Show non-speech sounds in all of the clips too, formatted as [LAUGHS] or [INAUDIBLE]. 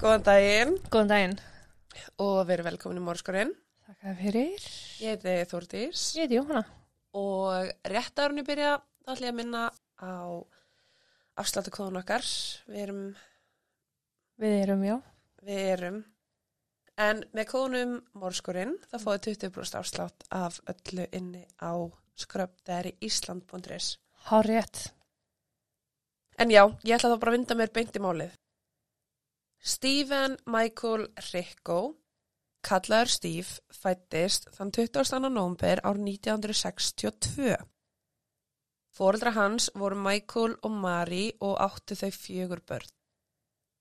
Góðan daginn Góðan daginn. og verið velkomin í Mórskorinn. Þakka fyrir. Ég heiti Þórdís Ég heiti Jóhanna. og rétt árunni byrja þá ætlum ég að minna á afsláttu kóðun okkar. Við erum, Við erum, já. við erum, en með kóðunum Mórskorinn þá fáið 20% afslátt af öllu inni á skröpdæriísland.is. Há rétt. En já, ég ætla þá bara að vinda mér beint í málið. Stephen Michael Ricko, kallaður Steve, fættist þann 22. nómber ár 1962. Fóreldra hans voru Michael og Mari og áttu þau fjögur börn.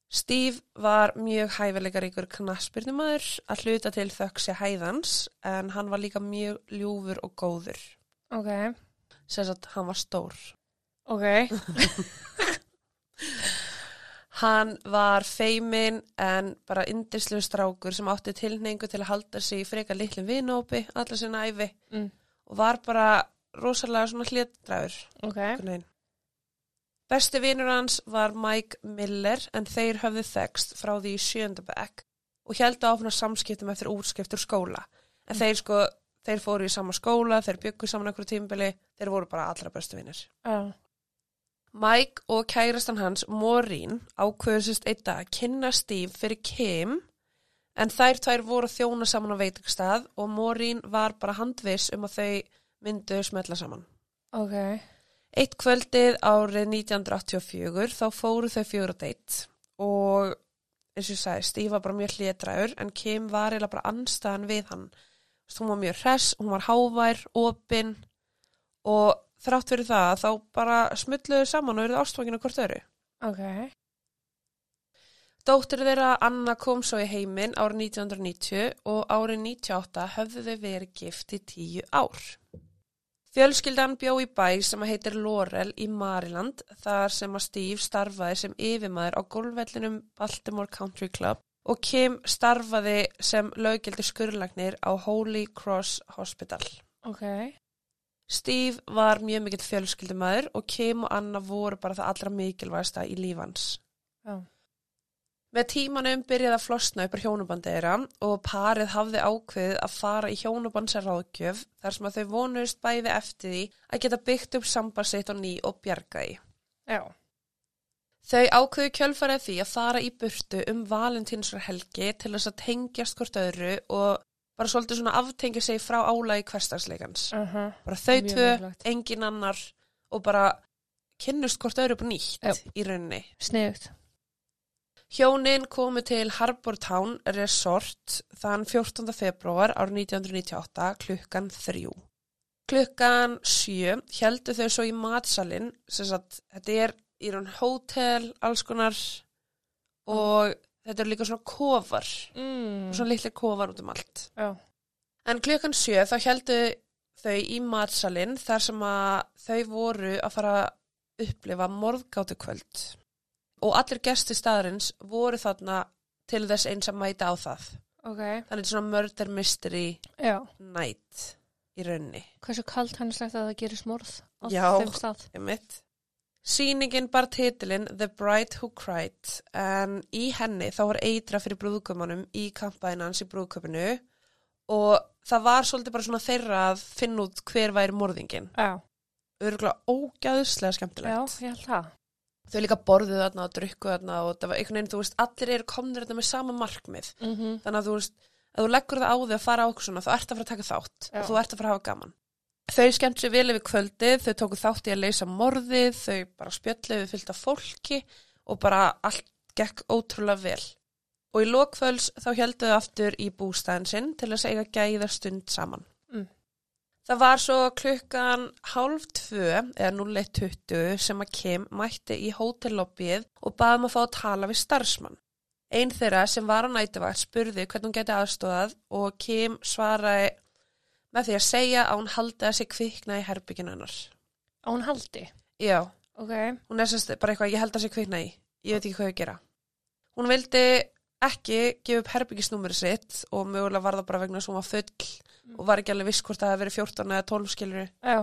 Steve var mjög hæfileikaríkur knaspirnumæður að hluta til þöksi hæðans en hann var líka mjög ljúfur og góður. Ok. Að hann var stór. Ok. [LAUGHS] Hann var feimin en bara indislu strákur sem átti tilneingu til að halda sig í freka litlum vinópi allar sinna æfi Mm. og var bara rosalega svona hléttræður. Ok. einhvern veginn. Besti vinur hans var Mike Miller en þeir höfðu þekst frá því sjöndabæk og heldu áfna samskiptum eftir útskiptur skóla. En þeir sko, þeir fóru í sama skóla, þeir byggu saman einhverju tímbili, þeir voru bara allra bestu vinir. Já. Mike og kærastan hans, Maureen, ákveðusist einn dag að kynna Steve fyrir Kim en þær tvær voru þjóna saman á veitingstað og Maureen var bara handviss um að þau myndu smetla saman. Ok. Eitt kvöldið árið 1984 þá fóru þau fjóra deitt og eins og ég sagði, Steve var bara mjög hlétræður en Kim var eiginlega bara anstæðan við hann. Hún var mjög hress, hún var hávær, opin og þrátt fyrir það þá bara smulluðu saman og eruðu ástfanginu hvort öru. Ok. Dóttir þeirra Anna kom svo í heiminn árið 1990 og árið 98 höfðu þau verið gift í tíu ár. Fjölskyldan bjó í bæ sem að heitir Laurel í Maryland þar sem að Steve starfaði sem yfirmaður á gólvellinum Baltimore Country Club og Kim starfaði sem löggildi skurlagnir á Holy Cross Hospital. Ok. Steve var mjög mikill fjölskyldumæður og Kim og Anna voru bara það allra mikilvægsta í lífans. Já. Með tímanum byrjaði að flosna upp á hjónubandi þeirra og parið hafði ákveðið að fara í hjónubandsarráðgjöf þar sem að þau vonuðist bæði eftir því að geta byggt upp sambandsitt og ný og bjarga því. Já. Þau ákveðu kjölfarið því að fara í burtu um valentínsar helgi til þess að tengjast hvort öðru og bara svolítið svona aftengja sig frá álagi hverstagsleikans. Uh -huh. Bara þau tvö, engin annar og bara kynnust hvort öðru upp á nýtt Já. í rauninni. Sniðugt. Hjónin komu til Harbour Town Resort þann 14. februar árið 1998 klukkan þrjú. Klukkan sjö heldu þau svo í matsalinn, sem sagt, þetta er í raun hótel, alls konar og þetta eru líka svona kofar, Mm. svona litli kofar út um allt. Já. En klukkan sjö þá heldu þau í matsalinn þar sem að þau voru að fara að upplifa morðgátu kvöld. Og allir gesti staðarins voru þarna til þess eins að mæta á það. Ok. Þannig er svona murder mystery Já. night í raunni. Hversu kalt hannislegt að það gerist morð á þeim stað? Einmitt. Sýningin bar titilinn The Bride Who Cried en í henni þá var eitra fyrir brúðkömanum í kampaðin hans í brúðköpunu og það var svolítið bara svona þeirra að finna út hver væri morðingin. Já. Örgulega ógæðslega Já, skemmtilegt. ég held það. Þau líka borðuð þarna og drukku þarna og það var einhvern veginn, þú veist, allir eru komnir þarna með sama markmið. Mm -hmm. Þannig að þú veist, ef þú leggur það á þig að fara á okkur svona, þá ert að fara að taka þátt Já. og þú ert að fara að hafa gaman. Þau skemmt sér vel yfir kvöldið, þau tóku þátt í að leysa morðið, þau bara spjöllið við fyllt af fólki og bara allt gekk ótrúlega vel. Og í lokvöls þá heldu þau aftur í bústæðin sinn til að segja gæða stund saman. Mm. Það var svo klukkan hálf tvö eða 01.20 sem að Kim mætti í hótellobbyið og baði um að fá að tala við starfsmann. Einn þeirra sem var á nætuvakt spurði hvernig hún geti aðstóðað og Kim svaraði með því að segja að hún haldi að sé kvikna í herbygginu hennar. Á hún haldi? Já, Ok. hún er sérst bara eitthvað, ég held að sé kvikna í, ég veit ekki hvað ég að gera. Hún vildi ekki gefa upp herbyggisnúmeri sitt og mögulega var það bara vegna að hún var full og var ekki alveg viss hvort það hefði verið 14 eða 12 skilur. Já.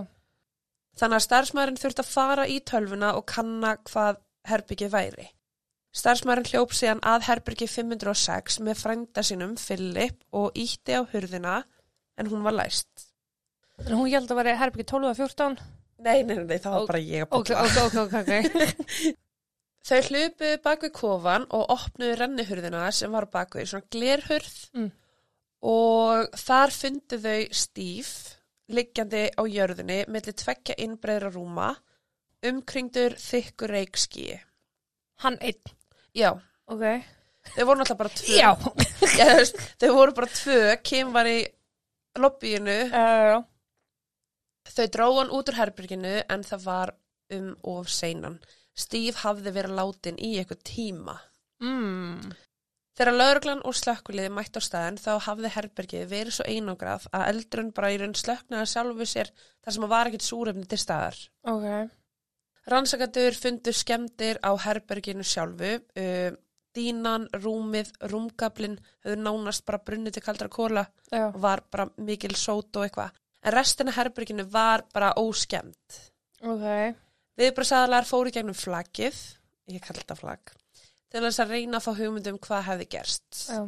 Þannig að starfsmæðurinn þurfti að fara í tölvuna og kanna hvað herbyggið væri. Starfsmærin hljóp síðan að herbergi 506 með frænda sínum Philip og ítti á hurðina en hún var læst. En hún held að vera herbyggi 12 og 14. Nei, nei, nei, það var Ok, bara ég að Ok, bóla. ok, ok, ok, ok. [LAUGHS] Þau hlupuðu bak við kofan og opnuðu rennihurðina sem var bak við svona glerhurð Mm. og þar fundu þau Steve liggjandi á jörðinni millir tveggja innbreðra rúma umkringdur þykkur reikskíi. Hann einn. Já, Ok. þau voru náttúrulega bara tvö. Já. [LAUGHS] Þau voru bara tvö, Kim var í lobbyinu, Uh, þau dróðan út úr herbyrginu en það var um of seinan. Steve hafði verið látin í eitthvað tíma. mm. Þegar lauruglan og slökkuliði mætt á staðin þá hafði herbergið verið svo einangrað að eldrun bara í raun slöknaði sjálfu sér þar sem að var ekkit súrefni til staðar. Ok. Rannsakatur fundu skemmtir á herberginu sjálfu, uh, dínan, rúmið, rúmgablin höfðu nánast bara brunnið til kaldra kóla Já. og var bara mikil sót og eitthvað. En restina af herberginu var bara óskemmt. Ok. Við bara saðalar fóru í gegnum flaggið, ég kalli þetta flagg, til þess að reyna að fá hugmyndum hvað hefði gerst. Já.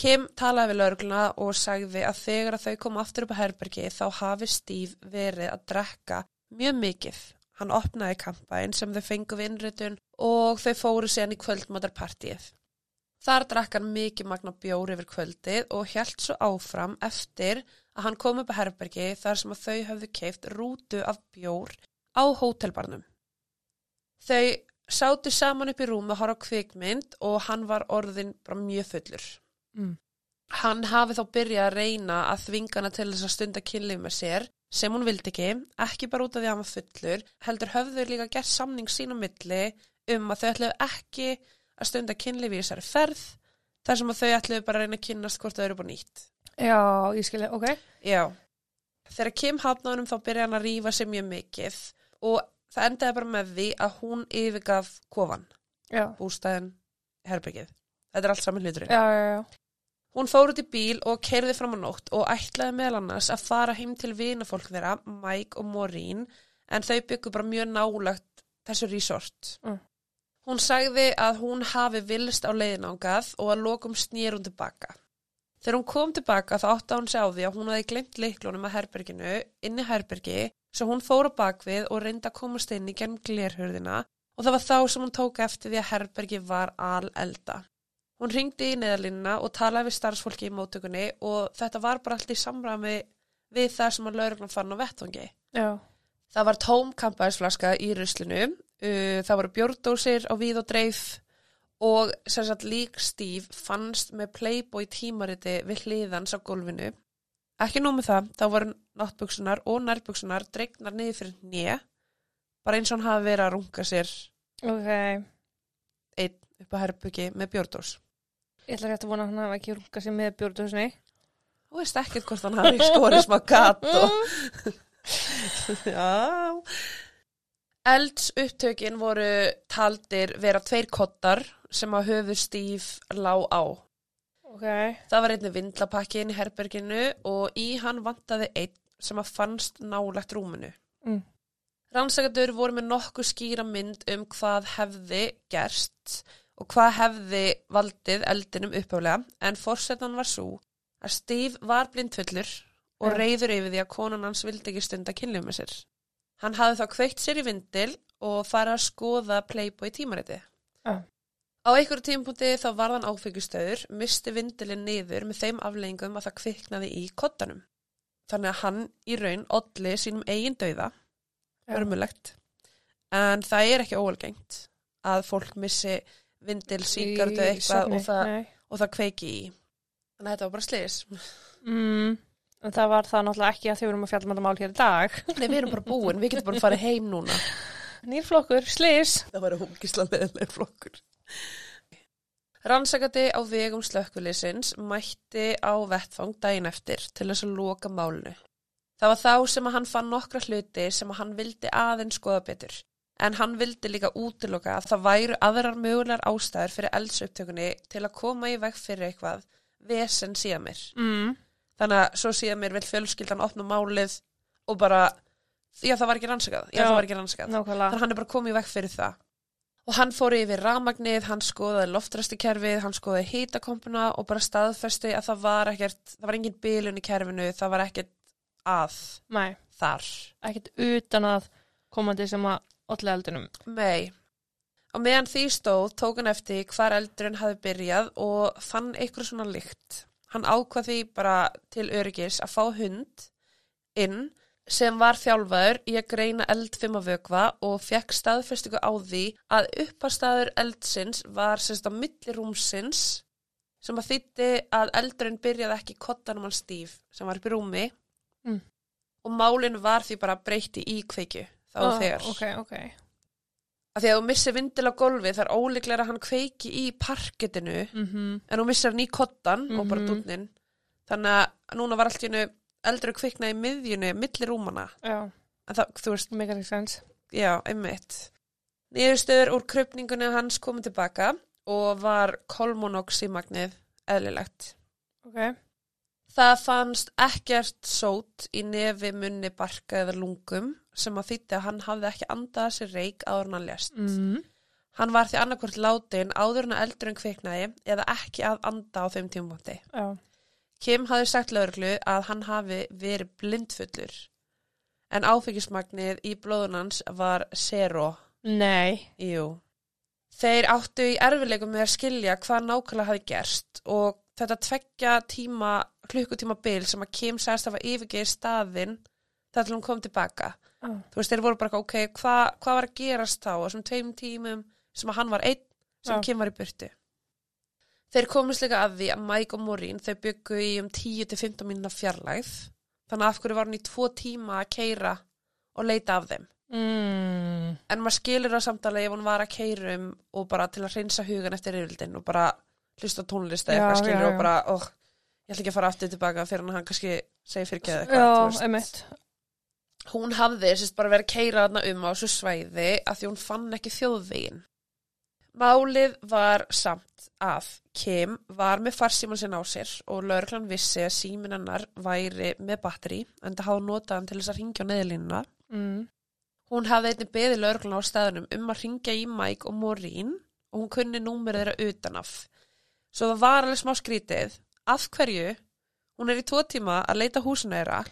Kim talaði við laurugluna og sagði að þegar að þau kom aftur upp á herbergi þá hafi Steve verið að drekka mjög mikið. Hann opnaði kampæn sem þau fengu við innritun og þau fóru síðan í kvöldmatarpartíið. Þar drakk hann mikið magna bjór yfir kvöldið og hjælt svo áfram eftir að hann kom upp á herbergi þar sem að þau höfðu keift rútu af bjór á hótelbarnum. Þau sátu saman upp í rúm að horfa kvikmynd og hann var orðin bara mjög fullur. Mm. Hann hafi þá byrjað að reyna að þvinga hana til þess að stunda kynlíf með sér sem hún vildi ekki, ekki bara út af því að hann var fullur, heldur höfðu líka gert samning sín á milli um að þau ætluðu ekki að stunda kynlíf í þessari ferð þar sem að þau ætluðu bara að reyna að kynnast hvort þau eru búin nýtt. Já, ég skilji. Ok. Já. Þegar Kim hafnaði honum þá byrjaði hann að rífa sig mjög mikið og það endaði bara með því að hún yfirgaf kofan, bústæðin, herbyggið. Þetta er allt saman hluturinn. Já, já, já. Hún fór út í bíl og keirði fram á nótt og ætlaði meðal annars að fara heim til vinafólk þeirra, Mike og Maureen, en þau byggu bara mjög nálagt þessu resort. Mm. Hún sagði að hún hafi vilst á leiðinángað og að lokum snýr hún tilbaka. Þegar hún kom tilbaka þá átti hún sig á því að hún hafi glemt leiklunum að herberginu, inni herbergi, svo hún fór á bakvið og reyndi að komast inn í gennum glerhörðina og það var þá sem hún tók eftir því að herbergi var al elda. Hún ringdi í neðalínuna og talaði við starfsfólki í móttökunni og þetta var bara allt í samræmi við það sem að lauruglan fann á vettvangi. Já. Það var tóm kampaðisflaska í ruslinu, uh, það voru bjórdósir á víð og dreif og sagt lík Steve fannst með Playboy tímariti við hliðans á gólfinu. Ekki nóg með það, þá voru náttbuksunar og nærbuksunar dregnar niður fyrir nýja, bara eins og hann hafi verið að runga sér Ok. einn upp á herbyggi með bjórdós. Ég ætla rétt að vona að hann hafa ekki rungað sér með bjórnusni. Þú veist ekkert hvort hann hafi skorið smá gatt og... [LAUGHS] Já. Elds upptökin voru taldir vera tveir kottar sem að höfu stíf lá á. Ok. Það var einnig vindlapakki inn í herberginu og í hann vantaði einn sem að fannst nálagt rúminu. Mm. Rannsakadur voru með nokkuð skýra mynd um hvað hefði gerst og hvað hefði valdið eldinum upphálega en fórsetan var svo að Steve var blindfullur og reyður yfir því að konan hans vildi ekki stunda kynlíf með sér. Hann hafði þá kveikt sér í vindil og farið að skoða Playboy tímariti. Já. Á einhverju tímpúti þá var hann áfengistöður, misti vindilinn niður með þeim afleggingum að það kviknaði í kottanum. Þannig að hann í raun olli sínum eigin dauða, örmulegt. En það er ekki óalgengt að fólk missi vindil, síkartu eitthvað og það, og það kveiki í. Þannig að þetta var bara slis. Mm. En það var það náttúrulega ekki að þau vorum að fjalla með þetta mál hér í dag. [LAUGHS] Nei, við erum bara búin, við getum bara farið heim núna. Nýrflokkur, slis. Það var hókislega leðileg flokkur. Rannsakati á vegum slökkvilisins mætti á vettfang daginn eftir til þess að loka málinu. Það var þá sem að hann fann nokkra hluti sem að hann vildi aðeins skoða betur. En hann vildi líka útiloka að það væru aðrar mögulegar ástæður fyrir eldsupptökunni til að koma í veg fyrir eitthvað vesen síðan mér. Mm. Þannig að svo síðan mér vil fjölskyldan opna málið og bara, já það var ekki rannsakað, já, Já. það var ekki rannsakað. Þannig að hann er bara komið í veg fyrir það. Og hann fór yfir rafmagnið, hann skoðaði loftræstikerfið, hann skoðaði hýtakompuna og bara staðfesti að það var ekkert, það var engin bilun í kerfinu, það var ekkert að Nei, þar. ekkert utan að komandi sem að olli eldunum. Nei. Og meðan því stóð tók hann eftir hvar eldurinn hafi byrjað og fann eitthvað svona lykt. Hann ákvað því bara til öryggis að fá hund inn sem var þjálfaður í að greina eldfima vökva og fekk staðfestingu á því að uppastæður eldsins var sérst á milli rúmsins sem að þýtti að eldurinn byrjaði ekki kottanum hans stíf sem var upp í rúmi Mm. og málinn var því bara breytti í kveikju þá og þegar. Ok, ok. að því að þú missir vindil á golfi það er ólíklega að hann kveiki í parkettinu Mm en þú missir hann í kottan og bara Mhm. dúnnin þannig að núna var allt í hennu eldur kvikna í miðjunu, milli rúmana Já, það, þú veist, a sense. já, einmitt Niðurstöður úr krupningunni hans komið tilbaka og var kolmonoximagnið eðlilegt Ok. Það fannst ekkert sót í nefi, munni, barka eða lungum sem að þýtti að hann hafði ekki andað að sér reik áður en hann lést. Mm. Hann var því annarkvort látin áður en að eldurinn kviknaði eða ekki að anda á þeim tímumóti. Já. Kim hafði sagt lögreglu að hann hafi verið blindfullur en áfengismagnið í blóðunans var zero. Nei. Jú. Þeir áttu í erfileikum með að skilja hvað nákvæmlega hafi gerst og þetta tveggja tíma, klukkutíma bil sem að Kim sagðist að hafa yfirgeið staðinn þar til hún kom tilbaka. Oh. Þú veist, þeir voru bara, ok, hvað hva var að gerast þá á þessum tveim tímum sem að hann var einn sem Já. Kim var í burtu. Þeir komist líka að því að Mike og Maureen þau byggu í um 10-15 mínuna fjarlægð þannig að af hverju var hann í tvo tíma að keira og leita af þeim. Mm. En maður skilur það samtali ef hún var að keirum og bara til að hreinsa hugan eftir yfirildin og bara hlusta á tónlist eða eitthvað skilur já, og bara, óh, ég ætla ekki að fara aftur tilbaka fyrir hann kannski segir fyrir geða eitthvað. Já, veist. Hún hafði sérst bara verið að keira þarna um á þessu svæði að því hún fann ekki þjóðvegin. Málið var samt að Kim var með farsíman sinn á sér og laurglan vissi að símin hennar væri með batteri en það hafði notað hann til þess að ringja á neðlínuna. Mm. Hún hafði einnig beðið laurglan á staðunum um að ringja í Mike og Maureen og hún kunni númerið þeirra utanaf. Svo það var alveg smá skrítið. Af hverju? Hún er í tvo tíma að leita húsinu þeirra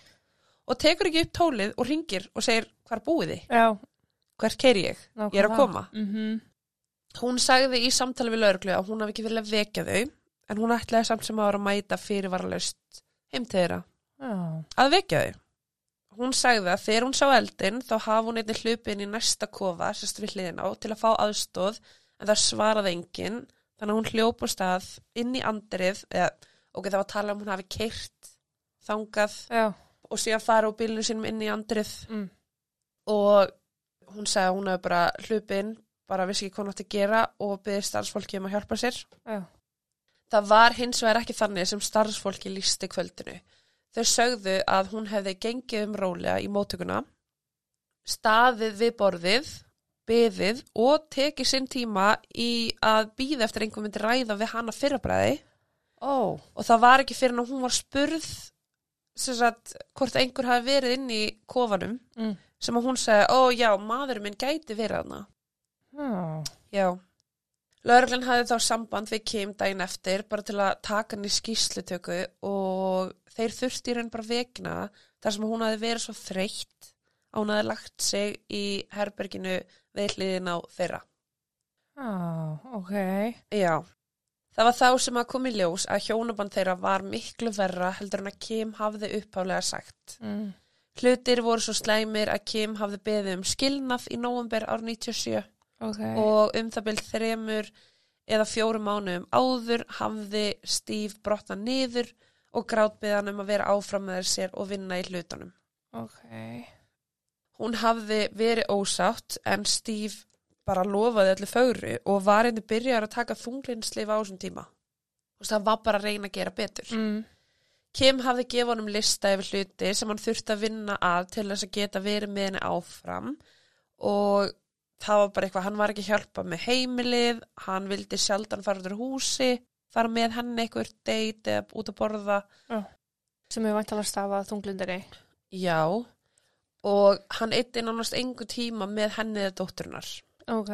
og tekur ekki upp tólið og ringir og segir hvar búið þið? Já. Hvert keiri ég? Ég er að koma. Mm -hmm. Hún sagði í samtali við lauruglu að hún hafi ekki viljað vekja þau en hún ætlaði samt sem að vera að mæta fyrirvaralaust heim til þeirra Já. að vekja þau. Hún sagði að þegar hún sá eldin þá hafa hún einnig hlupin í næsta kofa sérst við hliðin á til að fá aðstóð en það svaraði enginn þannig að hún hljóp á stað inn í andrið eða ok, það var að tala um hún hafi keirt þangað Já. Og síðan fara úr bílinu sínum inn í andrið Mm. og hún sagði að hún hefði bara hlupin bara vissi ekki hvað hún átti að gera og byggði starfsfólki um að hjálpa sér Já. það var hins vegar ekki þannig sem starfsfólki lísti kvöldinu þau sögðu að hún hefði gengið um rólega í mótökuna staðið við borðið byðið og tekið sinn tíma í að býða eftir einhver myndi ræða við hana fyrrabræði Ó. og það var ekki fyrir að hún var spurð sagt, hvort einhver hafi verið inn í kofanum Mm. sem að hún segi, ó já, maðurinn minn gæti verið hana. Já. Já. Lörglann hafði þá samband við Kim daginn eftir bara til að taka hann í skýslutöku og þeir þurfti raun bara vegna þar sem hún hafði verið svo þreytt að hún hafði lagt sig í herberginu við hliðin á þeirra. Já, ok. Já. Það var þá sem að kom í ljós að hjónaband þeirra var miklu verra heldur en að Kim hafði upphálega sagt. Mm. Hlutir voru svo slæmir að Kim hafði beðið um skilnað í nóvember ár 97 Ok. og um það byrð þremur eða fjórum mánuðum áður hafði Steve brotna niður og grátbyðan um að vera áfram með sér og vinna í hlutunum. Ok. Hún hafði verið ósátt en Steve bara lofaði öllu fögru og var einnig byrjar að taka þunglinsleif á þessum tíma. Þú veist, það var bara að reyna að gera betur. Mm. Kim hafði gefið honum lista yfir hluti sem hann þurfti að vinna að til þess að geta verið með henni áfram og það var bara eitthvað, hann var ekki að hjálpa með heimilið, hann vildi sjaldan fara út úr húsi, fara með henni eitthvað date eða út að borða. Sem er vantalega stafað þunglindari. Já, og hann eitti nánast engu tíma með henni eða dótturinnar. Ok.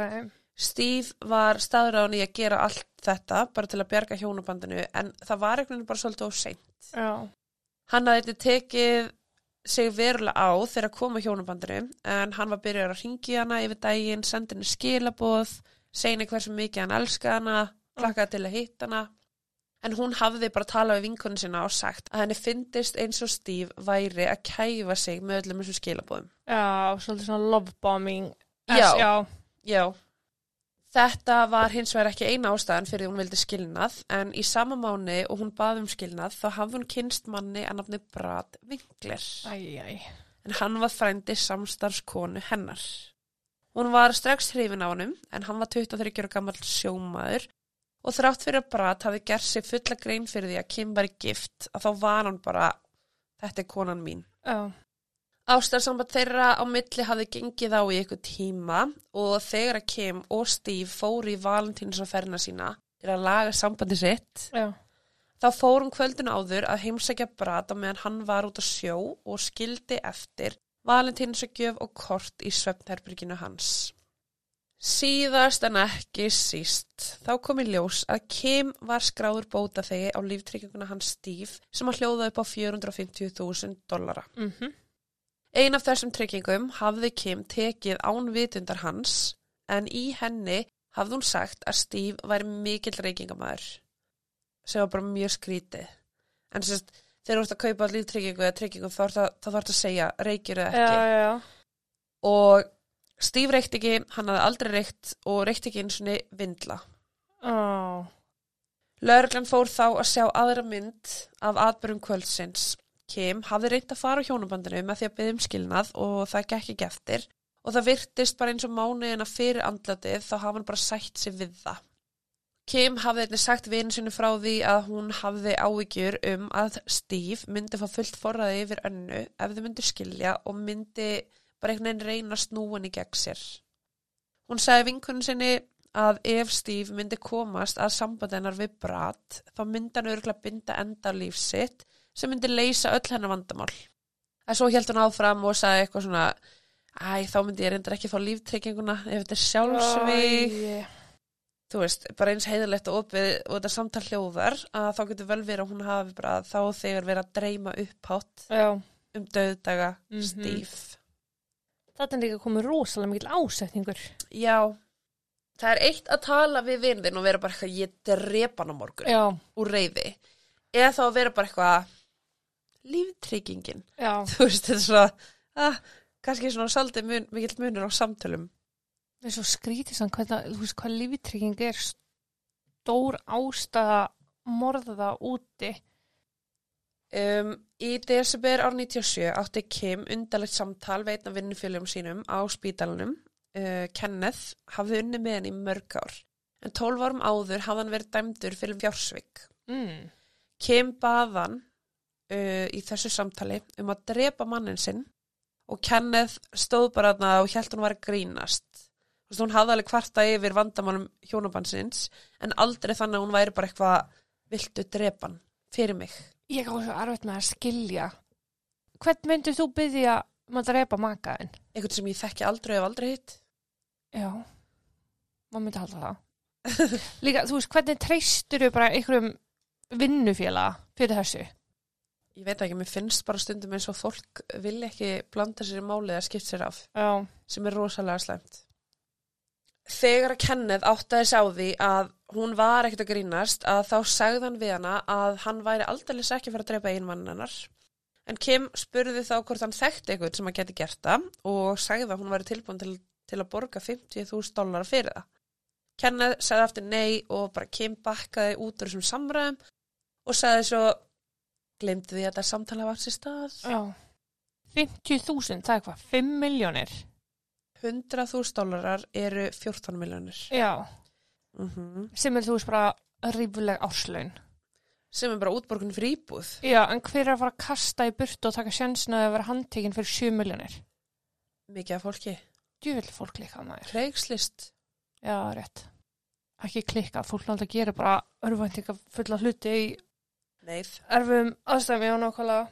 Steve var hann í að gera allt þetta bara til að bjarga hjónabandinu en það var einhvern veginn bara svolítið of seint. Já. Hann hafði einnig tekið sig verulega á þegar að koma hjónabandinu en hann var byrjað að ringi hana yfir daginn, sendi henni skilaboð, segni hversu mikið hann elskaði hana, klakkaði til að hitta hana. En hún hafði bara talað við vinkunni sinna og sagt að henni fyndist eins og Steve væri að kæfa sig með öllum þessum skilaboðum. Já, svolítið svona love bombing. Já. Já. Já. Þetta var hins vegar ekki eina ástæðan fyrir því hún vildi skilnað en í sama mánu og hún baði um skilnað þá hafði hún kynst manni að nafni Brad Winkler Æj, æj. en hann var frændi samstarfskonu hennar. Hún var strax hrifin á honum en hann var 23 ára gammal sjómaður og þrátt fyrir að Brad hafi gert sig fulla grein fyrir því að Kim var gift að þá var hann bara þetta er konan mín. Já. Ástarsamband þeirra á milli hafði gengið á í ykkur tíma og þegar að Kim og Steve fóru í valentínsafærna sína til að laga sambandi sitt, Já. þá fórum kvöldin áður að heimsækja Brad á meðan hann var út á sjó og skildi eftir valentínsagjöf og kort í svefnherbyrginu hans. Síðast en ekki síst, þá kom í ljós að Kim var skráður bóta þegi á líftrygginguna hans Steve sem að hljóða upp á 450.000 dollara. Mhm. Ein af þessum tryggingum hafði Kim tekið án vitundar hans en í henni hafði hún sagt að Steve væri mikill reykingamæður sem var bara mjög skrítið. En sérst, þegar þú ert að kaupa líftryggingu eða tryggingu þá þarf það að segja reykir eða Já, ekki. já, já. Og Steve reykti ekki, hann hafði aldrei reykt og reykti ekki eins og vindla. Ó. Lörglann fór þá að sjá aðra mynd af atbyrjum kvöldsins. Kim hafði reynt að fara á hjónabandinu með því að byggja um skilnað og það gekk ekki eftir og það virtist bara eins og mánuðina fyrir andlatið þá hafa hann bara sætt sig við það. Kim hafði einnig sagt vinu sinni frá því að hún hafði áhyggjur um að Steve myndi fá fullt forræði yfir önnu ef þau myndi skilja og myndi bara einhvern veginn reyna að snúa hann í gegn sér. Hún sagði vinkunum sinni að ef Steve myndi komast að sambandennar við Brad þá myndi hann örgulega binda enda líf sitt sem myndi leysa öll hennar vandamál. En svo held hún áfram og sagði eitthvað svona æ, þá myndi ég reyndar ekki fá líftrygginguna ef þetta er sjálfsvík. Æ. Þú veist, bara eins heiðalegt og opið og þetta samtal hljóðar að þá getur vel verið að hún hafi bara þá þegar verið að dreyma upphátt Já. um döðdaga Mhm. Steve. Þetta er líka komið rosalega mikil ásetningur. Já, það er eitt að tala við vinðin og vera bara eitthvað ég drepa hann á morgun Já. úr reyði eða þá vera bara eitthvað líftryggingin. [LAUGHS] Þú veist, þetta er svona ah, kannski svona saldið mun, mikill munur á samtölum. Það er svo skrítið samt hvernig, þú veist hvað lífitrygging er. Stór ástæða morða úti. um, Í desember ár 97 átti Kim undarlegt samtal veitna vinnufélagum sínum á spítalunum uh, Kenneth hafði unni með henni í mörg ár. En 12 árum áður hafði hann verið dæmdur fyrir fjársvik. Mm. Kim baðan uh, í þessu samtali um að drepa mannin sinn og Kenneth stóð bara þarna og held hún var að grínast. Veist, hún hafði alveg kvarta yfir vandamálum hjónabansins en aldrei þannig að hún væri bara eitthvað viltu drepan fyrir mig. Ég á svo erfitt með að skilja. Hvern myndir þú byggja um að drepa makaðin? Eitthvað sem ég þekki aldrei ef aldrei hitt. Já. Má myndi halda það. [LAUGHS] Líka, þú veist, hvernig treystur þau bara einhverjum vinnufélag fyrir þessu? Ég veit ekki, mér finnst bara stundum eins og fólk vilja ekki blanda sér í málið að skipt sér af Já. sem er rosalega slæmt. Þegar að Kenneth áttaði sá því að hún var ekkert að grínast að þá sagði hann við hana að hann væri aldrei að fara að drepa einmann hennar. En Kim spurði þá hvort hann þekkti eitthvað sem að geti gert það og sagði að hún væri tilbúin til, til að borga 50.000 dólar fyrir það. Kenneth sagði aftur nei og bara Kim bakkaði út úr þessum samræðum og sagði svo glemdi því að þetta samtala var sér stað. Já. 50.000, það er hvað? 5 miljónir? 100.000 dólarar eru 14 miljonir. Já. Mm Sem er þú veist bara rífuleg árslaun. Sem er bara útborgun fyrir íbúð. Já, en hver er að fara að kasta í burtu og taka sjansna að vera handtekinn fyrir 7 miljónir? Mikið af fólki. Djúvill fólk líka maður. Kreigslist. Já, rétt. Ekki klikka, fólk náttúrulega gerir bara örvæntinga fulla hluti í Neið. erfum aðstæmi og nákvæmlega.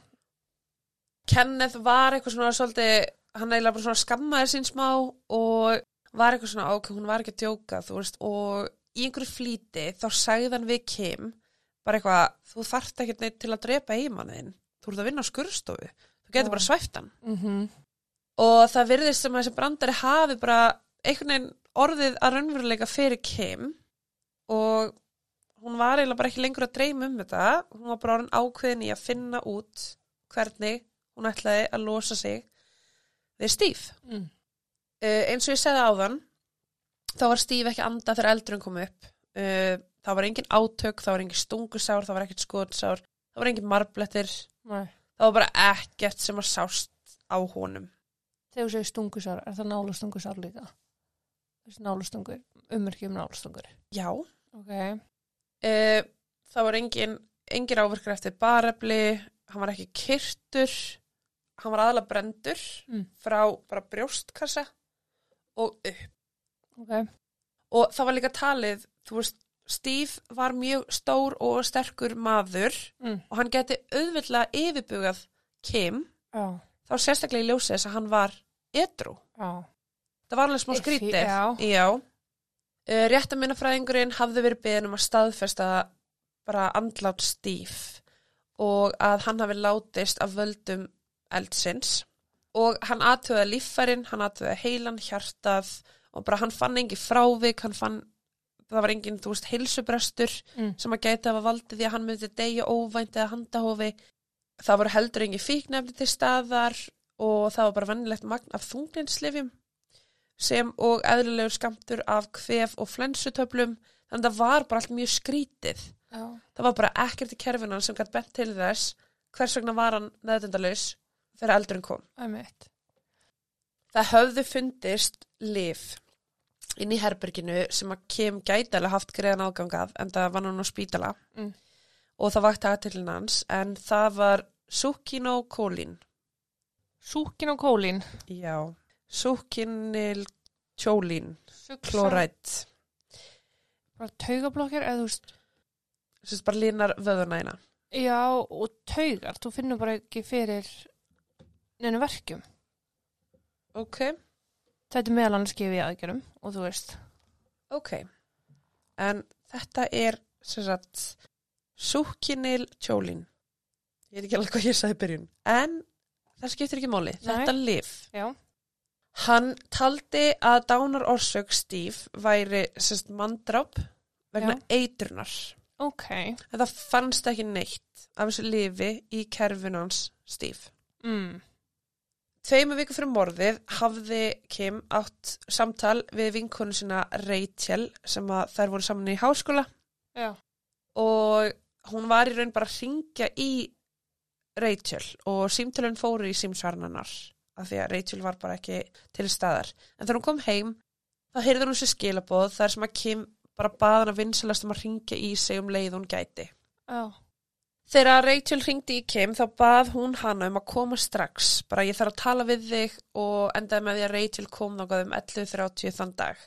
Kenneth var eitthvað svona svolítið, hann eiginlega bara svona skammaði sín smá og var eitthvað svona ok, hún var ekki að djóka þú veist, og í einhverju flýti þá sagði hann við Kim bara eitthvað, þú þarft ekki neitt til að drepa eiginmanniðin, þú ert að vinna á skurðstofu þú getur bara svæft hann Mhm. og það virðist sem að þessi brandari hafi bara einhvern veginn orðið að raunveruleika fyrir Kim og hún var eiginlega bara ekki lengur að dreyma um þetta hún var bara ákveðin í að finna út hvernig hún ætlaði að losa sig við Steve Mm. uh, eins og ég segði áðan þá var Steve ekki anda þegar eldurinn kom upp uh, það var engin átök það var engin stungusár, það var ekkert skotsár það var engin marblettir Nei. það var bara ekkert sem að sást á honum Þegar þú segir stungusár, er það nálustungusár líka? Þessi nálustungur, ummerki um nálustungur. já, Ok. Uh, það var engin engin áverkar eftir barefli hann var ekki kyrtur hann var aðalega brendur Mm. frá bara brjóstkassa og upp Ok. og það var líka talið, þú veist Steve var mjög stór og sterkur maður Mm. og hann geti auðvitað yfirbugað Kim Já. þá sérstaklega í ljósið þess að hann var edru. Já. Það var alveg smá skrítið. já. Já. Uh, Réttaminafræðingurinn hafði verið beðin um að staðfesta bara andlát Steve og að hann hafi látist af völdum eldsins og hann aðtöða líffærin, hann aðtöða heilan, hjartað og bara hann fann engi frávik, hann fann það var engin, þú veist, heilsubrestur Mm. sem að gæti að valdi því að hann myndi deyja óvænt eða handahófi. Það voru heldur engi fíknefni til staðar og það var bara vennilegt magn af þunglinslifjum sem og eðlilegur skamtur af kvef og flensutöflum þannig að það var bara allt mjög skrítið. Já. Það var bara ekkert í kerfinan sem gæti bent til þess hvers vegna var hann neðdendalaus þegar eldurinn kom. Æmitt. Það höfðu fundist lif inn í herberginu sem að Kim gæti alveg haft greiðan ágangað en það var hann á spítala Mm. og það vakti aðtillin hans en það var sukinokólín Súkin og kólín. já, sukiniltjólín Suksa. klorætt Bara taugablokkir, eða þú veist. sem sagt bara línar vöðuna eina Já, og taugar. Þú finnur bara ekki fyrir neina verkjum. ok, Þetta er meðal annars gefið í aðgjörum og þú veist. ok en þetta er sem sagt sukiniltjólín ég veit ekki alveg hvað ég sagði byrjun en það skiptir ekki Nei. þetta lif Já. Hann taldi að dánar orsök Steve væri sérst manndráp vegna eitrunar. Ok. En það fannst ekki neitt af þessu lifi í kerfinans Steve. Mm. Tveimu viku fyrir morðið hafði Kim átt samtal við vinkonu sína Rachel sem þær voru saman í háskóla Já. og hún var í raun bara að ringja í Rachel og símtölun fóru í símsvarnanar af því að Rachel var bara ekki til staðar. En þegar hún kom heim þá heyrði hún sér skilaboð þar sem að Kim bara baði hann að vinsalast um að ringja í sig um leið hún gæti. Já. Þegar Rachel ringdi í Kim þá bað hún hana um að koma strax, bara ég þarf að tala við þig og endaði með því að Rachel kom þangað um 11.30 þann dag.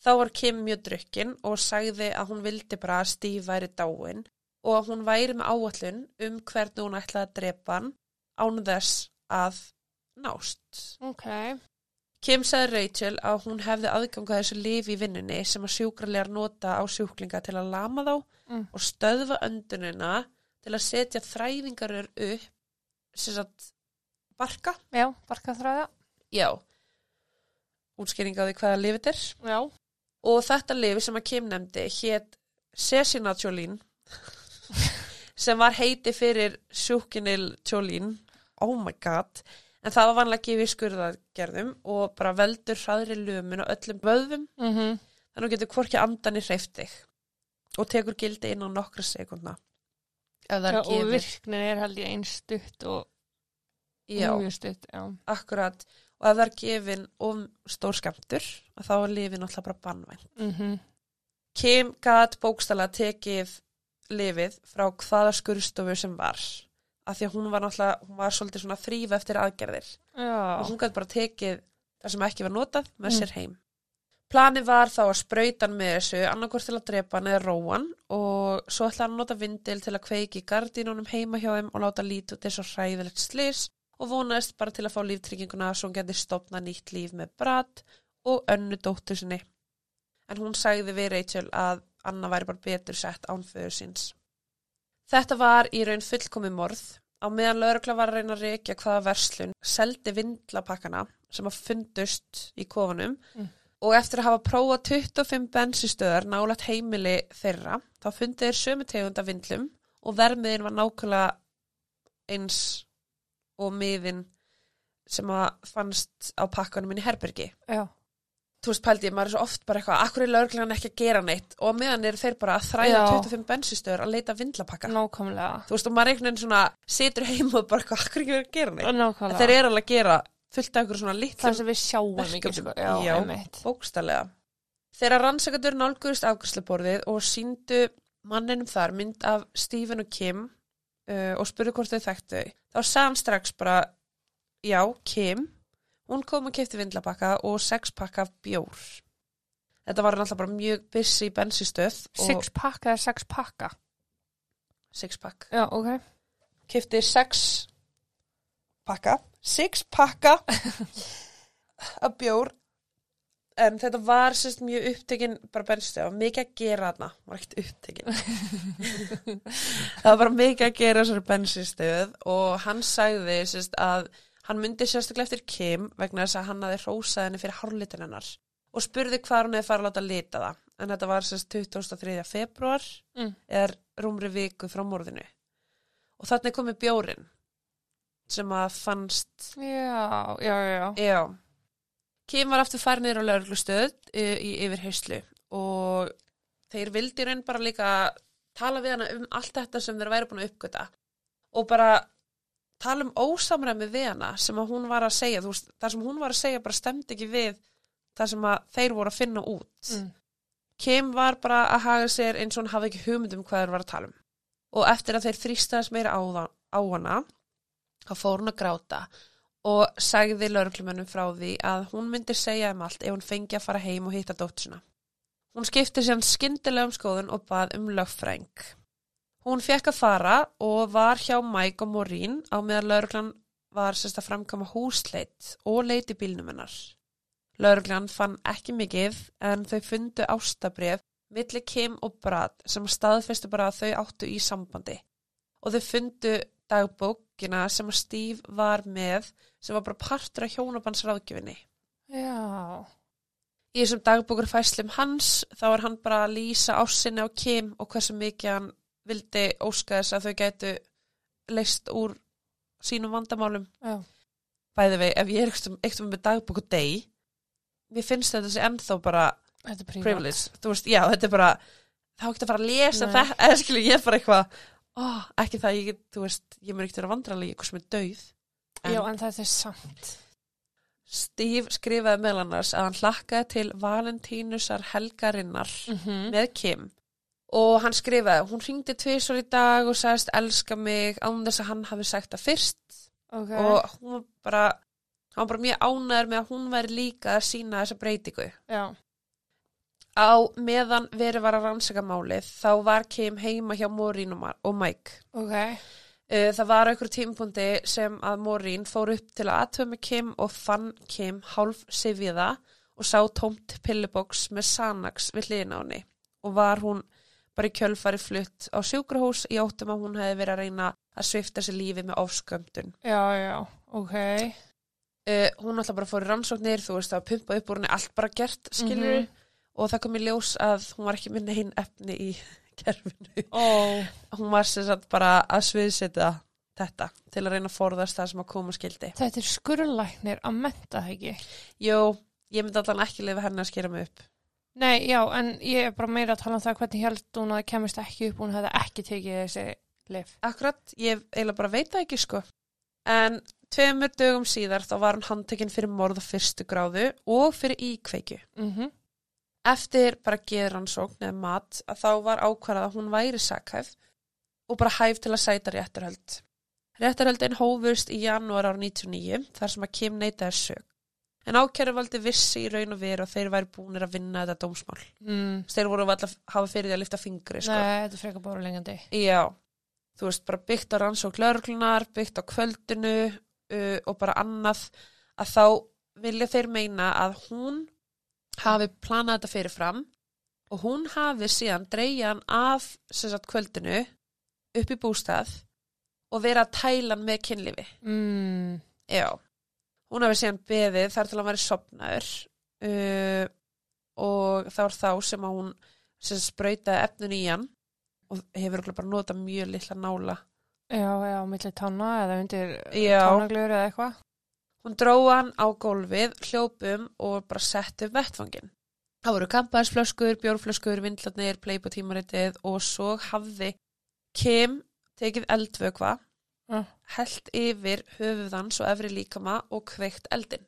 Þá var Kim mjög drukkin og sagði að hún vildi bara að Steve væri dáin og að hún væri með áallun um hvernig hún ætlaði að drepa hann án þess að nást. Ok. Kim sagði Rachel að hún hefði aðgangað þessu lifi í vinnunni sem að sjúkralegar nota á sjúklinga til að lama þá Mm. og stöðva öndunina til að setja þræðingarur upp sem sagt barka. Já, barka þræða. Já. Útskýring á því hvaða lifið er. Já. Og þetta lifi sem að Kim nefndi hétt Cesinatjólín [LAUGHS] sem var heiti fyrir sjúkiniltjólín. Oh my god. En það var vanlega gefið í skurðagerðum og bara veldur hraðri lumun og öllum vöðvum Mm -hmm. þannig að þú getur hvorki andan í hreiftig og tekur gildi inn á nokkra sekundna. Já, og virknin er held ég einn stutt og Já, mjög stutt, já. akkurat. Og ef það er gefin of stór skamtur, að þá er lifið náttúrulega bara bannvænt. Mm Kim gat bókstala tekið lifið frá hvaða skurðstofu sem var. Af því að hún var náttúrulega, hún var svolítið svona þrýf eftir aðgerðir. Já. Og hún gat bara tekið það sem ekki var notað með Mm. sér heim. Planið var þá að sprauta hann með þessu, annarkvort til að drepa hann eða róa hann og svo ætla hann að nota vindil til að kveiki gardínunum heima hjá þeim og láta lítið út eins og hræðilegt slis og vonaðist bara til að fá líftrygginguna svo hann geti stopna nýtt líf með brat og önnu dóttur sinni. En hún sagði við Rachel að Anna væri bara betur sett án föður síns. Þetta var í raun fullkomi morð. Á meðan laurugla var að reyna að reykja hvaða verslun seldi vindlapakkana sem að fundust í kofunum Mm. og eftir að hafa prófað 25 bensistöðar nálægt heimili þeirra þá fundið þeir sömu tegund af vindlum og vermiðin var nákvæmlega eins og miðin sem að fannst á pakkanum minni herbergi. Já. Þú veist, pældi maður er svo oft bara eitthvað, akkur er lauruglan ekki að gera neitt og meðan eru þeir bara að þræða Já. 25 bensistöður að leita vindlapakka. Nákvæmlega. Þú veist, og maður er einhvern veginn svona, situr heima og bara eitthvað, akkur er ekki verið að gera neitt. En Nákvæmlega. þeir eru alveg að gera fullt af einhverjum svona Það litlum sem við sjáum ekki, sko. Já, Já. einmitt. bókstallega. Þeirra rannsakadur nálgurist afgjörsluborðið og síndu manninum þar mynd af Stephen og Kim uh, og spurðu hvort þau þekktu þau. Þá sagði hann strax bara, já, Kim, hún kom og kefti vindlapakka og sex pakka af bjór. Þetta var náttúrulega bara mjög busy bensistöð og Six pakka eða sex pakka. six pack. Já, ok. Kefti sex pakka, six pakka [LAUGHS] af bjór en þetta var sérst mjög upptekinn bara bensistöð, það mikið að gera þarna var ekkert upptekinn [LAUGHS] það var bara mikið að gera þessari bensistöð og hann sagði sérst að hann myndi sérstaklega eftir Kim vegna þess að hann hafi hrósað henni fyrir hárlitin hennar og spurði hvað hún hefði farið að láta lita það en þetta var sérst 23. februar Mm. er rúmri viku frá morðinu og þannig komið bjórin sem að fannst Já, já, já, já. Kim var aftur farin niður á lauruglustöð í, í yfir hauslu og þeir vildi raun bara líka tala við hana um allt þetta sem þeir væri búin að uppgöta og bara tala um ósamræmi við hana sem að hún var að segja, þú veist, það sem hún var að segja bara stemdi ekki við það sem að þeir voru að finna út. Mm. Kim var bara að haga sér eins og hann hafði ekki hugmynd um hvað þeir var að tala um. Og eftir að þeir þrýstaðast meira á, á hana, þá fór hún að gráta og sagði lauruglumennum frá því að hún myndi segja um allt ef hún fengi að fara heim og hitta dóttusina. Hún skipti sér skyndilega um skoðun og bað um lögfræng. Hún fekk að fara og var hjá Mike og Maureen á meðan lauruglan var sérst að framkama húsleit og leiti bílnum hennar. Lauruglan fann ekki mikið en þau fundu ástabref milli Kim og Brad sem staðfestu bara að þau áttu í sambandi og þau fundu dagbókina sem að Steve var með sem var bara partur af hjónabandsráðgjöfinni. Já. Í þessum dagbókur fæslum hans þá er hann bara að lýsa ássinni á Kim og hversu mikið hann vildi óska þess að þau gætu leist úr sínum vandamálum. Já. Bæði vei, ef ég er eitthvað með dagbóku deg, mér finnst þetta þessi ennþá bara privilege. Þú veist, já, þetta er bara, þá ekki að fara að lesa Nei. þetta, eða skilur ég er bara eitthvað, ó, ekki það, ég, þú veist, ég mér ekkert vera vandrarlega eitthvað sem er dauð. En Já, en þetta er samt. Steve skrifaði meðal annars að hann hlakkaði til Valentínusar helgarinnar Mm með Kim og hann skrifaði, hún ringdi tvisvar í dag og sagðist elska mig án þess að hann hafi sagt það fyrst Ok. og hún var bara, hann var bara mjög ánæður með að hún væri líka að sína þessa breytingu. Já. Á meðan verið var að rannsaka málið þá var Kim heima hjá Maureen og Mike. Ok. Uh, Það var einhver tímapunkti sem að Maureen fór upp til að aðtöfa með Kim og fann Kim hálf sifjiða og sá tómt pilluboks með Sanax við hliðina á henni og var hún bara í kjölfari flutt á sjúkrahús í óttum að hún hefði verið að reyna að svifta sér lífi með ofskömmtun. Já, já. Ok. Uh, hún alltaf bara fór í rannsóknir, þú veist að pumpa upp úr henni allt bara gert, skilur Mhm. og það kom í ljós að hún var ekki með neinn efni í [LAUGHS] kerfinu. Ó. Hún var sem sagt bara að sviðsetja þetta til að reyna að forðast það sem að koma skildi. Þetta er skurlæknir að menta það ekki. Jú, ég myndi allan ekki lifa henni að skera mig upp. Nei, já, en ég er bara meira að tala um það hvernig held hún að kemist ekki upp hún hefði ekki tekið þessi lif. Akkurat, ég eiginlega bara veit það ekki sko. En tveimur dögum síðar þá var hann handtekinn fyrir morð á fyrstu gráðu og fyrir íkveikju. Mm Eftir bara geðrannsókn eða mat að þá var ákvarðað að hún væri sakhæf og bara hæf til að sæta réttarhöld. Réttarhöldin hófust í janúar ára 99 þar sem að Kim neitaði sög. En ákæru valdi vissi í raun og veru og þeir væri búinir að vinna þetta dómsmál. mm. Þeir voru alltaf að hafa fyrir því að lifta fingri, sko. Nei, þetta frekar bóra lengjandi. Já, þú veist, bara byggt á rannsók lauruglunar, byggt á kvöldinu uh, og bara annað að þá vilja þeir meina að hún hafi planað þetta fyrirfram og hún hafi síðan dreigja hann af sagt kvöldinu upp í bústað og vera að tæla hann með kynlífi. mm, Já. Hún hafi síðan beðið þar til hann væri sopnaður uh, og það var þá sem að hún sem sprautaði efnun í hann og hefur örugglega bara notað mjög litla nála. já, já, milli tanna eða undir tánaglur eða eitthvað Hún dró hann á gólfið, hljópum og bara sett upp vettfangin. Það voru kampaðisflöskur, bjórflöskur, vindlarnir, pleiputímaritið og svo hafði Kim tekið eldvökva, Mm. Held yfir höfuðans og efri líkama og kveikt eldin.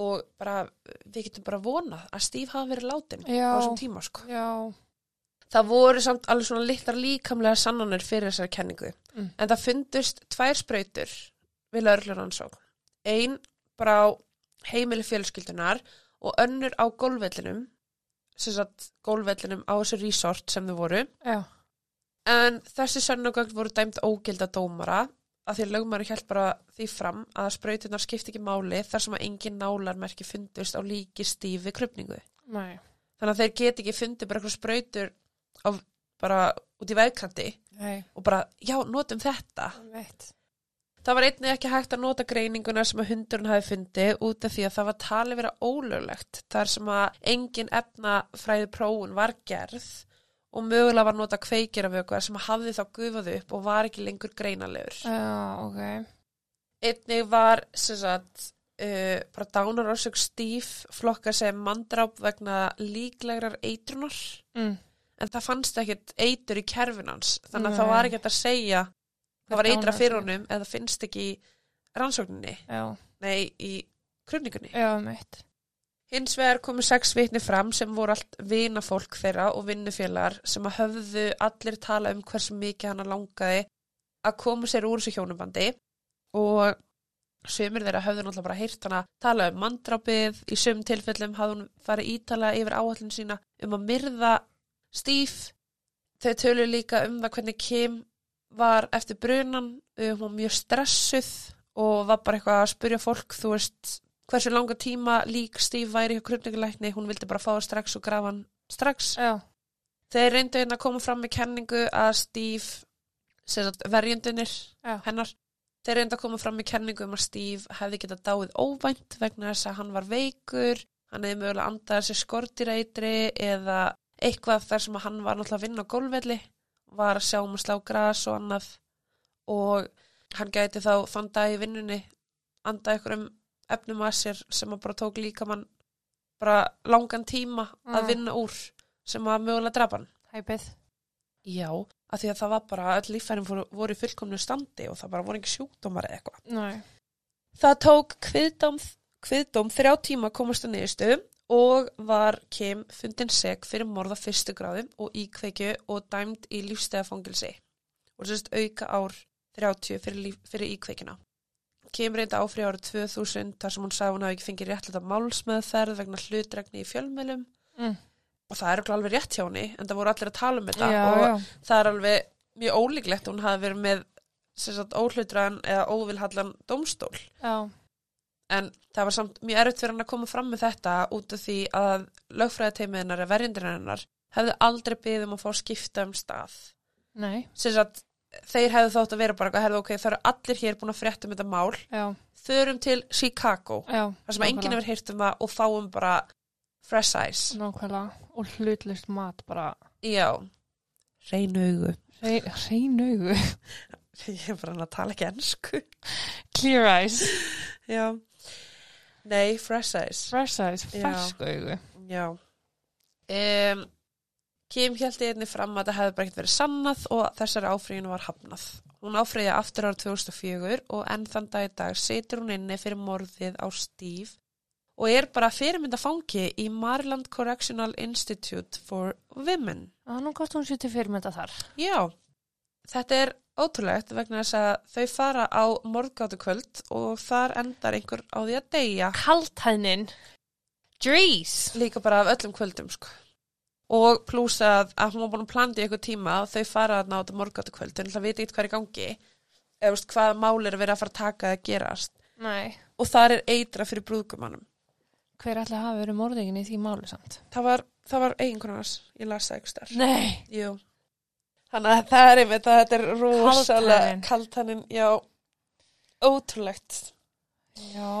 Og bara, við getum bara vonað að Steve hafi verið látin Já. á þessum tíma, sko. já, Það voru samt alveg svona litlar líkamlega sannanir fyrir þessari kenningu. Mm. En það fundust tvær sprautur við laurluransók. Ein bara á heimili fjölskyldunar og önnur á gólvellinum, sem sagt gólvellinum á þessu resort sem þau voru. já, En þessi sönnugögn voru dæmt ógilda dómara að því að lögmaður held bara því fram að sprautunar skipti ekki máli þar sem að engin nálarmerki fundust á líki stífi krupningu. nei, Þannig að þeir geti ekki fundið bara eitthvað sprautur á, bara út í vegkanti nei, og bara, já, notum þetta. veit Það var einnig ekki hægt að nota greininguna sem að hundurinn hafi fundið út af því að það var talið vera ólöglegt þar sem að engin efnafræði prófun var gerð og mögulega var nota ykkur sem hafði þá gufað upp og var ekki lengur greinalegur. já, ok. Einnig var sem sagt, uh, bara dánarórsök stíf flokka sem mandráp vegna líklegrar eitrunar. Mm. en það fannst ekkit eitur í kerfinans þannig að Nei. það var ekki hægt að segja það var eitra fyrir honum eða finnst ekki í rannsókninni. Já, nei, í krumningunni já, veit hins vegar komu sex vitni fram sem voru allt vinafólk þeirra og vinnufélagar sem að höfðu allir tala um hversu mikið hana langaði að koma sér úr þessu hjónubandi og sömur þeirra höfðu náttúrulega bara heyrt hana tala um mandrápið, í sömum tilfellum hafði hún farið ítala yfir áallin sína um að myrða Steve. Þau tölu líka um það hvernig Kim var eftir brunan uh, hún var mjög stressuð og var bara eitthvað að spyrja fólk þú veist, hversu langa tíma lík Steve væri hjá krupningulækni, hún vildi bara fá það strax og grafa hann strax. Já, þeir reyndu hérna að koma fram með kenningu að Steve já, hennar þeir reyndu að koma fram með kenningu um að Steve hefði getað dáið óvænt vegna þess að hann var veikur hann hefði mögulega andað sér skortireitri eða eitthvað þar sem hann var náttúrulega að vinna á gólvelli var að sjá um að slá gras og annað. Og hann gæti þá þann dag í vinnunni andað einhverjum efnum að sér sem að bara tók líka mann bara langan tíma að Mm. vinna úr sem að mögulega drapa hann hæpið Já, af því að það var bara öll líffærin voru, voru í fullkomnu standi og það bara voru ekki sjúkdómar eða eitthvað. nei, Það tók kviðdóm, kviðdóm þrjá tíma að komast að niðurstöðum og var Kim fundin seg fyrir morða fyrstu gráðum og íkveikju og dæmd í lífstæðafangilsi og sérst auka ár 30 fyrir, líf, fyrir íkveikjuna. Kim reynda áfri árið 2000 þar sem hún sagði hún hafi ekki fengið réttlega málsmeðferð vegna hlutregni í fjölmjölum mm. og það er örugglega alveg rétt hjá henni en það voru allir að tala um þetta. Já, og já, það er alveg mjög ólíklegt hún hafi verið með sagt, óhlutræðan eða óvilhallan dómstól. Já, en það var samt mjög erfitt fyrir hann að koma fram með þetta út af því að lögfræðateimiðinnar eða verjindirinnar hefðu aldrei byggðum um að fá skipta um stað. Nei, sem sagt, þeir hefðu þótt að vera bara eitthvað, ok, það eru allir hér búin að frétta um þetta mál. Já, förum til Chicago já þar sem enginn hefur heyrt um það og fáum bara fresh eyes. Nákvæmlega, og hlutlust mat bara, já, hrein augu. [LAUGHS] Ég er bara að tala ekki ennsku clear eyes, já, nei, fresh eyes. Fresh eyes, Já. fersk augu. Já. Um, Kim held einni fram að það hefði bara ekkert verið sannað og þessari áfríðinu var hafnað. Hún áfríði aftur árið 2004 og enn þann dag í dag situr hún inni fyrir morðið á Steve og er bara fyrirmynda fangi í Maryland Correctional Institute for Women. að nú gott hún sér til fyrirmynda þar Já, þetta er ótrúlegt vegna þess að þau fara á morðgáttu kvöld og þar endar einhver á því að deyja. kaltæðnin Dries líka bara af öllum kvöldum sko. Og pluss að, að hún var búin að plana í eitthvað tíma og þau fara að náta morgáttu kvöld en það veit ekki hvað er í gangi eða veist, hvað mál er að vera að fara að taka að gerast nei, og þar er eitra fyrir brúðgumannum hver ætli hafi verið morðingin í því máli samt? Það var, það var eiginkonars, ég las það ekki starf. Nei. Jú. Þannig að það er að þetta er rosalega kaltaninn, já, ótrúlegt. Já.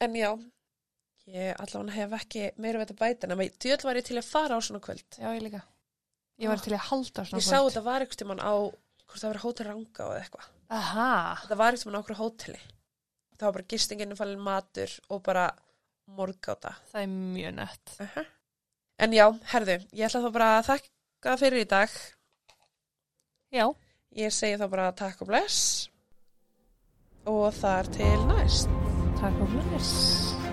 En já, ég allavega hef ekki meira við þetta bæta, en að djöld var ég til að fara á svona kvöld. Já, ég líka. Ég var til að halda svona Ég sá þetta var einhvern tímann á, hvort það var hótel Ranga eða eitthvað. Aha. Það var einhvern tímann á okkur hóteli. Það var bara gistinginu falin matur og bara morgáta. Það er mjög nett. Uh En já, herðu, ég ætla þá bara að þakka fyrir í dag. Já. Ég segi þá bara takk og bless og þar til næst. Takk og bless.